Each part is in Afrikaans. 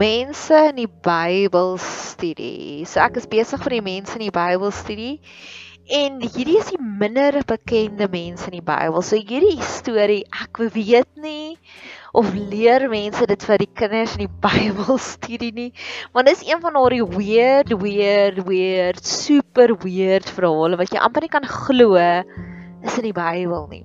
mense in die Bybelstudie. So ek is besig vir die mense in die Bybelstudie en hierdie is die minder bekende mense in die Bybel. So hierdie storie, ek weet nie of leer mense dit vir die kinders in die Bybelstudie nie, want dis een van daardie weird, weird, weird, super weird verhale wat jy amper nie kan glo is in die Bybel nie.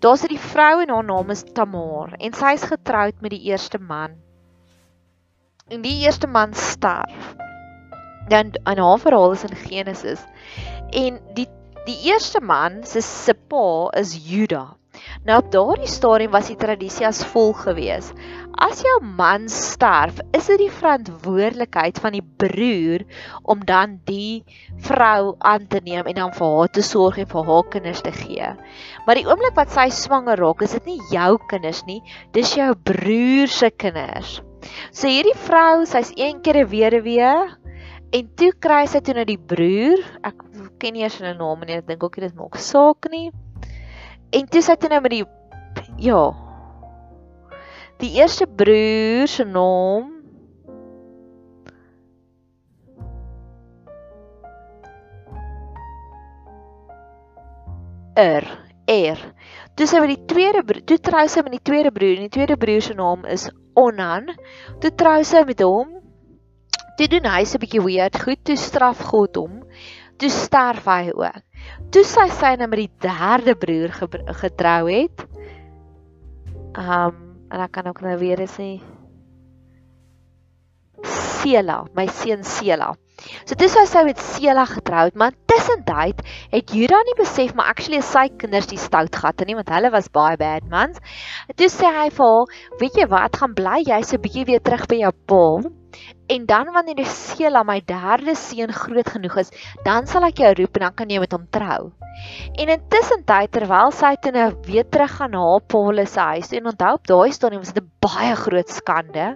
Daar's 'n vrou en haar naam is Tamar en sy is getroud met die eerste man. En die eerste man sterf. Dan in haar verhaal is in Genesis. En die die eerste man se se pa is Juda. Nou op daardie stadium was die tradisie as volg gewees. As jou man sterf, is dit die verantwoordelikheid van die broer om dan die vrou aan te neem en dan vir haar te sorg en vir haar kinders te gee. Maar die oomblik wat sy swanger raak, is dit nie jou kinders nie, dis jou broer se kinders. So hierdie vrou, sy's een keer 'n weduwee en toe kry sy toe na die broer. Ek ken nie eens sy naam nie, ek dink ook dit maak saak nie. En toe sy toe nou met die ja. Die eerste broer se naam Er, Er. Toe sy met die tweede broer, toe trou sy met die tweede broer en die tweede broer se naam is Onan. Toe trou sy met hom. Toe doen hy se bietjie weird goed, toe straf God hom. Toe sterf hy ook toe sy sy nou met die derde broer getrou het. Um en ek kan ook nou weer sê Sela, my seun Sela. So dis hy sy met Sela getroud, maar tussentyd het Juda nie besef maar actually sy kinders die stout gehad nie, want hulle was baie bad mans. Toe sê hy vir haar, "Weet jy wat, gaan bly jy so 'n bietjie weer terug by jou pa." En dan wanneer Sela my derde seun groot genoeg is, dan sal ek jou roep en dan kan jy met hom trou. En intussen tyd terwyl sy toe nou weer terug gaan na haar Paulus se huis en onthou op daai stadium was dit 'n baie groot skande.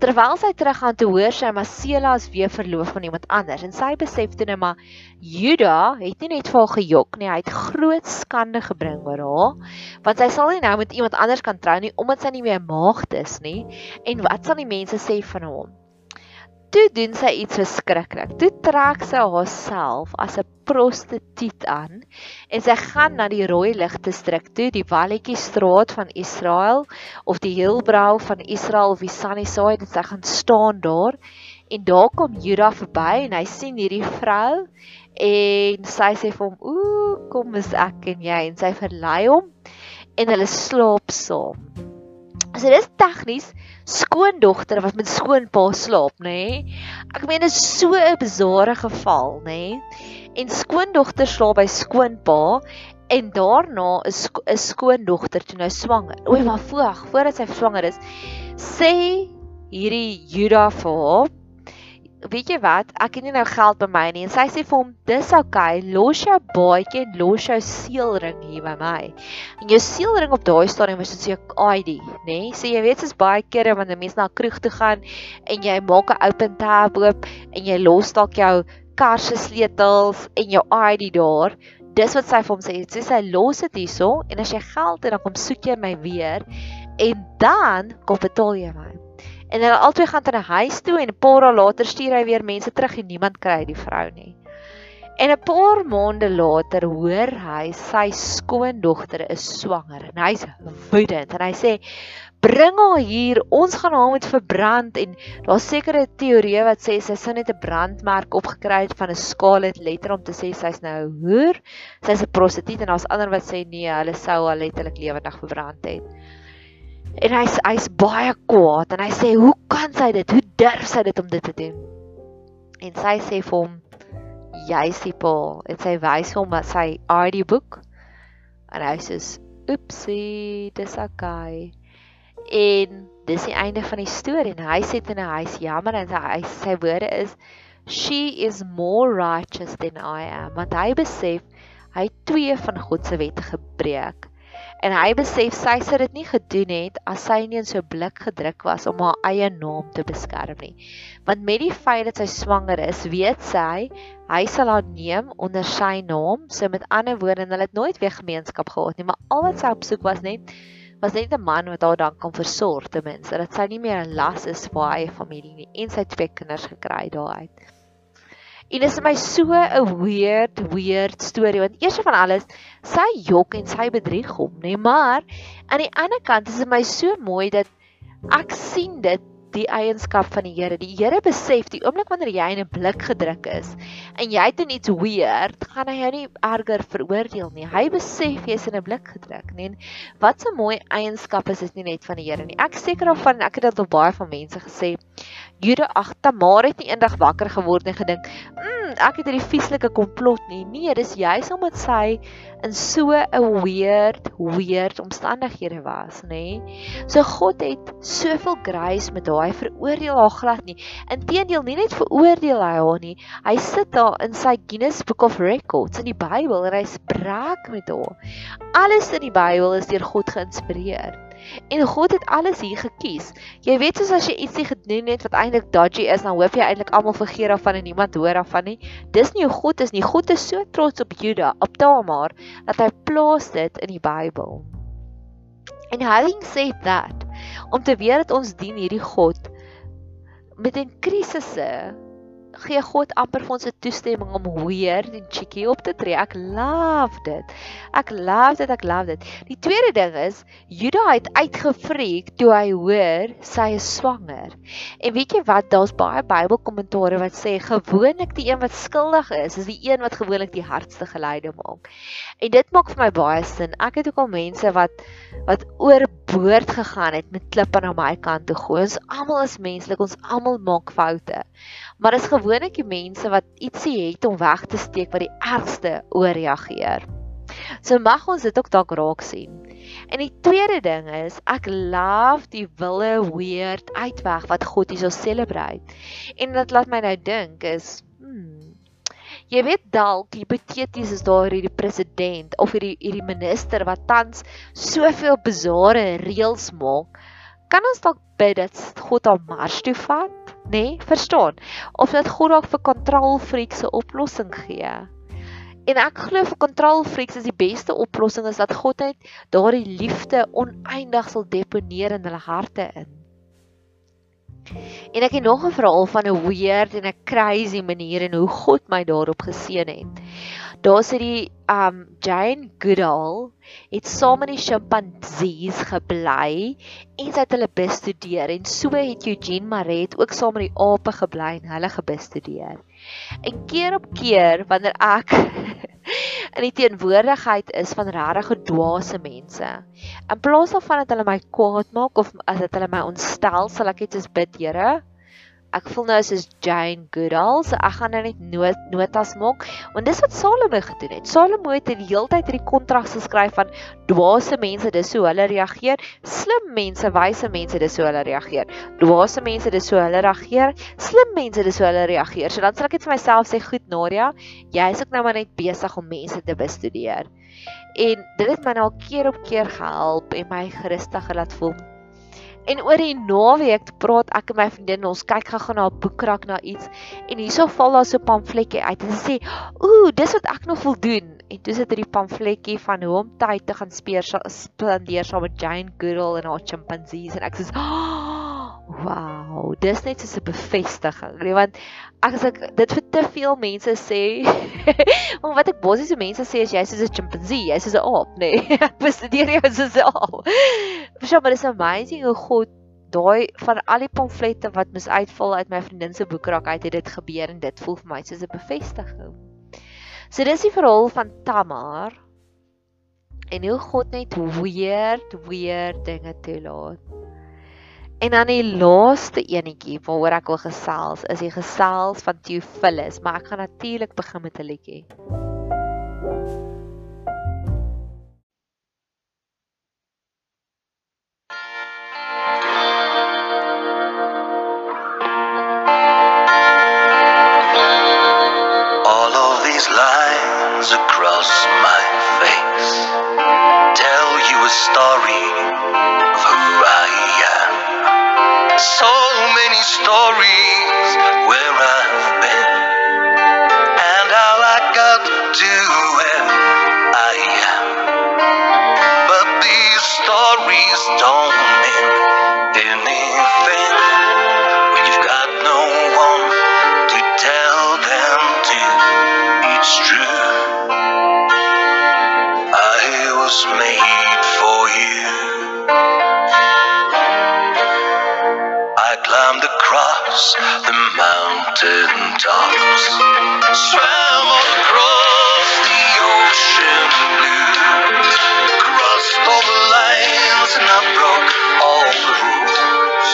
Terwyl sy terug gaan te hoor sy maar Sela is weer verloof aan iemand anders en sy besef toe net maar Juda het nie net vir haar gejok nie, hy het groot skande gebring oor haar. Want sy sal nie nou met iemand anders kan trou nie omdat sy nie meer maagd is nie. En wat sal die mense sê van hom? toe doen sy iets verskriklik. Toe trek sy haarself as 'n prostituut aan en sy gaan na die rooi ligte strik toe, die walletjie straat van Israel of die Hillbrow van Israel of die Sunnyside en sy gaan staan daar en daar kom Juda verby en hy sien hierdie vrou en sy sê vir hom: "Ooh, kom is ek en jy" en sy verlei hom en hulle slaap saam. So dis tegnies skoondogter wat met skoonpa slaap, nê? Nee? Ek meen dit is so 'n bizarre geval, nê? Nee? En skoondogter slaap by skoonpa en daarna is 'n skoondogter toe nou swanger. O, maar voor, voordat sy swanger is, sê hierdie Juda vir haar weet jy wat, ek het nie nou geld by my nie en sy sê vir hom, dis okay, los jou baadjie en los jou seelring hier by my. En jou seelring op daai stadium was soos 'n ID, nê? Nee? So jy weet soos baie kere wanneer mense na 'n kroeg toe gaan en jy maak 'n open tab oop en jy los dalk jou kar se sleutels en jou ID daar. Dis wat sy vir hom sê. Sy sê los dit hierso en as jy geld het dan kom soek jy my weer en dan kom betaal jy my. En hulle albei gaan ter huis toe en 'n paar dae later stuur hy weer mense terug en niemand kry die vrou nie. En 'n paar maande later hoor hy sy skoondogter is swanger en hy's woedend en hy sê bring haar hier ons gaan haar moet verbrand en daar's sekere teorieë wat sê sy sou net 'n brandmerk opgekry het van 'n scarlet letter om te sê sy's nou 'n hoer sy's 'n prostituut en daar's ander wat sê nee hulle sou haar letterlik lewendig verbrand het En hy hy's baie kwaad en hy sê hoe kan sy dit? Hoe durf sy dit om dit te doen? En sy sê vir hom jy's die Paul en sy wys hom met sy ID boek en hy sê oepsie dis okay. En dis die einde van die storie en hy sê dan hy is jammer en sy sy woorde is she is more righteous than I am want hy besef hy twee van God se wette gebreek en hy besef sy sou dit nie gedoen het as sy nie in so blik gedruk was om haar eie naam te beskerm nie. Want met die feit dat sy swanger is, weet sy hy sal haar neem onder sy naam. So met ander woorde, hulle het nooit weer gemeenskap gehad nie, maar al wat sy op soek was net was net 'n man wat haar dan kan versorg ten minste dat sy nie meer 'n las is vir haar eie familie nie en sy twee kinders gekry daaruit. En dit is my so 'n weird weird storie want eers van alles sy jok en sy bedrieg hom, nê, maar aan die ander kant is dit my so mooi dat ek sien dit die eienskap van die Here. Die Here besef die oomblik wanneer jy in 'n blik gedruk is en jy het iets weird, gaan hy jou nie erger veroordeel nie. Hy besef jy's in 'n blik gedruk, nee. Wat 'n mooi eienskap is dit nie net van die Here nie. Ek seker daarvan ek het dit al baie van mense gesê. Jude ag Tamar het nie eendag wakker geword en gedink, "Mmm, ek het hierdie vieslike komplot nie." Nee, dis juis omdat sy in so 'n weird, weird omstandighede was, nê? So God het soveel grace met haar. Hy veroordeel haar glad nie. Inteendeel, nie net veroordeel hy haar nie. Hy sit daar in sy Guinness Book of Records in die Bybel en hy spreek met haar. Alles in die Bybel is deur God geïnspireer. En God het alles hier gekies. Jy weet soos as jy ietsie gedoen het wat eintlik dodgy is, dan hoop jy eintlik almal vergeet daarvan en niemand hoor daarvan nie. Dis nie God is nie. God is so trots op Juda, op Tamar, dat hy plaas dit in die Bybel. En having said that, om te weet dat ons dien hierdie God met 'n krisisse gee God amper vir ons 'n toestemming om weer en cheeky op te tree. Ek love dit. Ek love dit, ek love dit. Die tweede ding is Juda het uitgefreek toe hy hoor sy is swanger. En weet jy wat? Daar's baie Bybelkommentare wat sê gewoonlik die een wat skuldig is, is die een wat gewoonlik die hardste geluide maak. En dit maak vir my baie sin. Ek het ook al mense wat wat oorboord gegaan het met klippe na my kant toe gooi. Ons almal is menslik, ons almal maak foute. Maar is gewoonlik die mense wat ietsie het om weg te steek wat die ergste ooreageer. So mag ons dit ook dalk raak sien. En die tweede ding is ek love die wille weird uitweg wat God hierso celebrate. En dit laat my nou dink is hmm, Jy weet dalk hipoteties is daar hierdie president of hierdie hierdie minister wat tans soveel bizarre reëls maak. Kan ons dalk bid dat God hom mars toe vat, nê? Nee? Verstaan? Of dat God dalk vir control freaks 'n oplossing gee. En ek glo vir control freaks is die beste oplossing is dat God net daardie liefde oneindig sal deponeer in hulle harte in. En ek het nog 'n verhaal van 'n weird en 'n crazy manier en hoe God my daarop geseën het. Daar's hierdie um Jane Goodall het saam met die sjimpansees gebly en sy het hulle bestudeer en so het Eugene Maret ook saam met die ape gebly en hulle gebestudeer. En keer op keer wanneer ek in die teenwoordigheid is van regtig dwaase mense. In plaas daarvan dat hulle my kwaad maak of as dit hulle my ontstel, sal ek net bid, Here, Ek voel nou soos Jane Goodall, so ek gaan nou net not, notas maak. Want dis wat Salomo gedoen het. Salomo het die hele tyd hierdie kontrak geskryf van dwaase mense, dis so hulle reageer. Slim mense, wyse mense, dis so hulle reageer. Dwaase mense, dis so hulle reageer. Slim mense, dis so hulle reageer. So dan sal ek net vir myself sê, "Goed, Nadia, jy is ook nou maar net besig om mense te bestudeer." En dit het my nou al keer op keer gehelp en my gerustig laat voel. En oor die naweek praat ek en my vriendin ons kyk gou-gou na 'n boekrak na iets en hierso val daar so 'n pamfletjie uit en sy sê, "Ooh, dis wat ek nog wil doen." En toe sit hierdie pamfletjie van hoe om tyd te gaan speer spandeer saam met Jane Goodall en haar chimpansees en ek sê, oh, "Wow, dis net so 'n bevestiging." Nee, want as ek dit vir te veel mense sê, maar wat ek basies so mense sê is jy soos 'n chimpansee, jy soos 'n aap, nê? Nee. ek bestudeer jou soos 'n aap. Verstaan, maar dis amazing hoe God daai van al die pamflette wat mis uitval uit my vriendin se boekrak uit het dit gebeur en dit voel vir my soos 'n bevestiging. So dis die verhaal van Tamar en hoe God net weird weird dinge toelaat. En dan die laaste enetjie waaroor ek wil gesels is die gesels van Theophilus, maar ek gaan natuurlik begin met 'n liedjie. Stories where I've been and how I got to where I am. But these stories don't climbed across the mountain tops, swam across the ocean blue, crossed all the lines and I broke all the rules.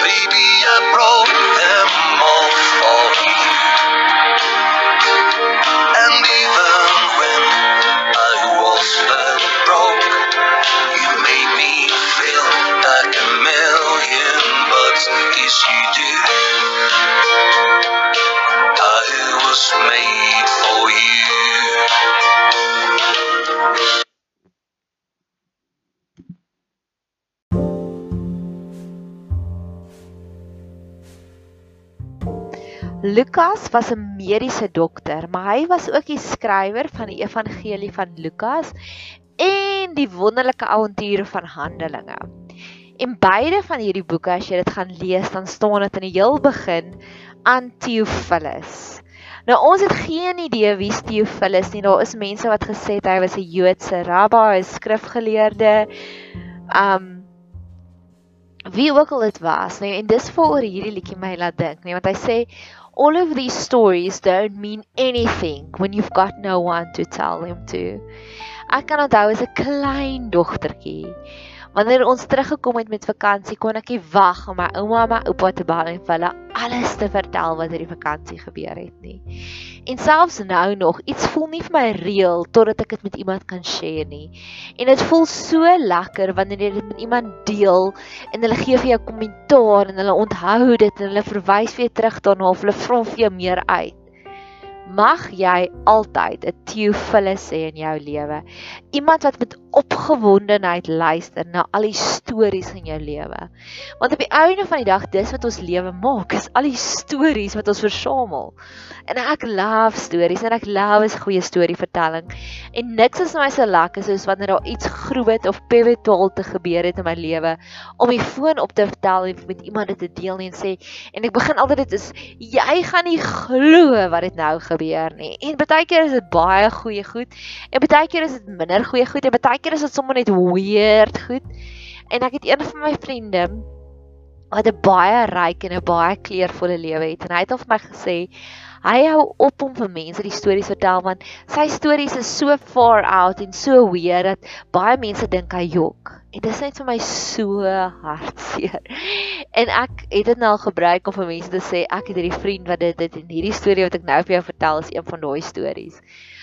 Baby, I broke Lukas was 'n mediese dokter, maar hy was ook die skrywer van die evangelie van Lukas en die wonderlike avonture van Handelinge. En beide van hierdie boeke as jy dit gaan lees, dan staan dit in die heel begin aan Theophilus. Nou ons het geen idee wie Theophilus nie. Daar is mense wat gesê hy was 'n Joodse rabbi, 'n skrifgeleerde. Um wie ook al dit was, nee, en dis vir hierdie liedjie my laat dink, nee, want hy sê all of these stories don't mean anything when you've got no one to tell them to. Ek kan onthou as 'n klein dogtertjie Wanneer ons teruggekom het met vakansie, kon ek nie wag om my ouma en my oupa te bel en hulle alles te vertel wat in die vakansie gebeur het nie. En selfs nou nog, iets voel nie vir my reël totdat ek dit met iemand kan share nie. En dit voel so lekker wanneer jy dit met iemand deel en hulle gee vir jou kommentaar en hulle onthou dit en hulle verwys jou terug daarna of hulle vra vir jou meer uit. Mag jy altyd 'n Theophilus hê in jou lewe. Iemand wat met opgewondenheid luister na al die stories in jou lewe. Want op die einde van die dag, dis wat ons lewe maak, is al die stories wat ons versamel. En ek love stories en ek love 'n goeie storievertelling. En niks is my so lekker soos wanneer daar iets groot of pivotal te gebeur het in my lewe om die foon op te vertel en met iemand dit te deel en sê en ek begin altyd dit is jy gaan nie glo wat dit nou gebeur nie. En baie keer is dit baie goeie goed en baie keer is dit minder goeie goed en baie keer is dit sommer net weird goed. En ek het een van my vriende wat 'n baie ryk en 'n baie kleurvolle lewe het en hy het al vir my gesê hy hou op om vir mense die stories vertel want sy stories is so far out en so weird dat baie mense dink hy jok. En dit is net vir my so hartseer. En ek het dit nou gebruik om vir mense te sê ek het hierdie vriend wat dit dit en hierdie storie wat ek nou vir jou vertel is een van daai stories.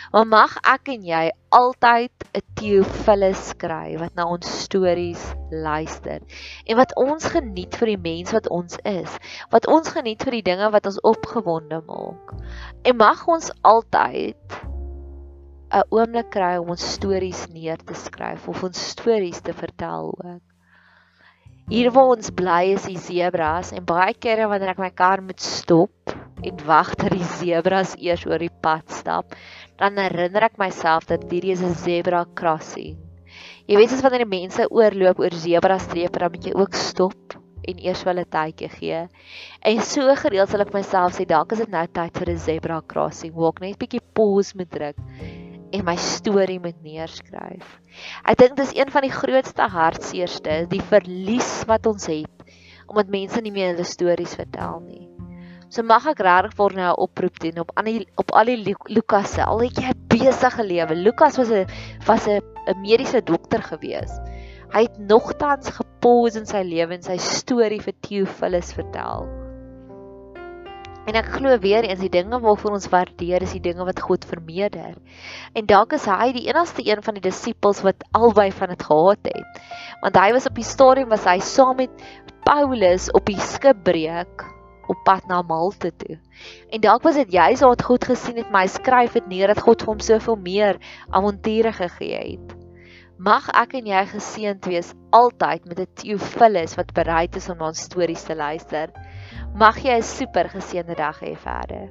Maar mag ek en jy altyd 'n Theophilus skry wat na ons stories luister en wat ons geniet vir die mens wat ons is, wat ons geniet vir die dinge wat ons opgewonde maak. En mag ons altyd 'n oomblik kry om ons stories neer te skryf of ons stories te vertel ook. Hier waar ons bly is die zebras en baie kere wanneer ek my kar moet stop en wag dat die zebras eers oor die pad stap, dan herinner ek myself dat hierdie is 'n zebra crossing. Jy weet as wanneer mense oorloop oor zebra strepe, dan moet jy ook stop en eers vir hulle tydjie gee. En so gereeld sal ek myself sê, dalk is dit nou tyd vir 'n zebra crossing, waar ek net 'n bietjie pause moet druk en my storie moet neerskryf. Ek dink dis een van die grootste hartseerste, die verlies wat ons het omdat mense nie meer hulle stories vertel nie. So mag ek regtig vir nou 'n oproep doen op aan die op al die Lukasse. Al het jy 'n besige lewe. Lukas was 'n was 'n 'n mediese dokter gewees. Hy het nogtans gepause in sy lewe en sy storie vir Theophilus vertel. En ek glo weer eens die dinge waarvoor ons waardeer is die dinge wat God vermeerder. En dalk is hy die enigste een van die disippels wat albei van dit gehad het. Want hy was op die stadium was hy saam met Paulus op die skipbreek op pad na Malte toe. En dalk was dit juis wat God gesien het, hy skryf dit neer dat God vir hom soveel meer avonture gegee het. Mag ek en jy geseënd wees altyd met 'n Theophilus wat bereid is om ons stories te luister. Mag jy 'n super geseënde dag hê verder.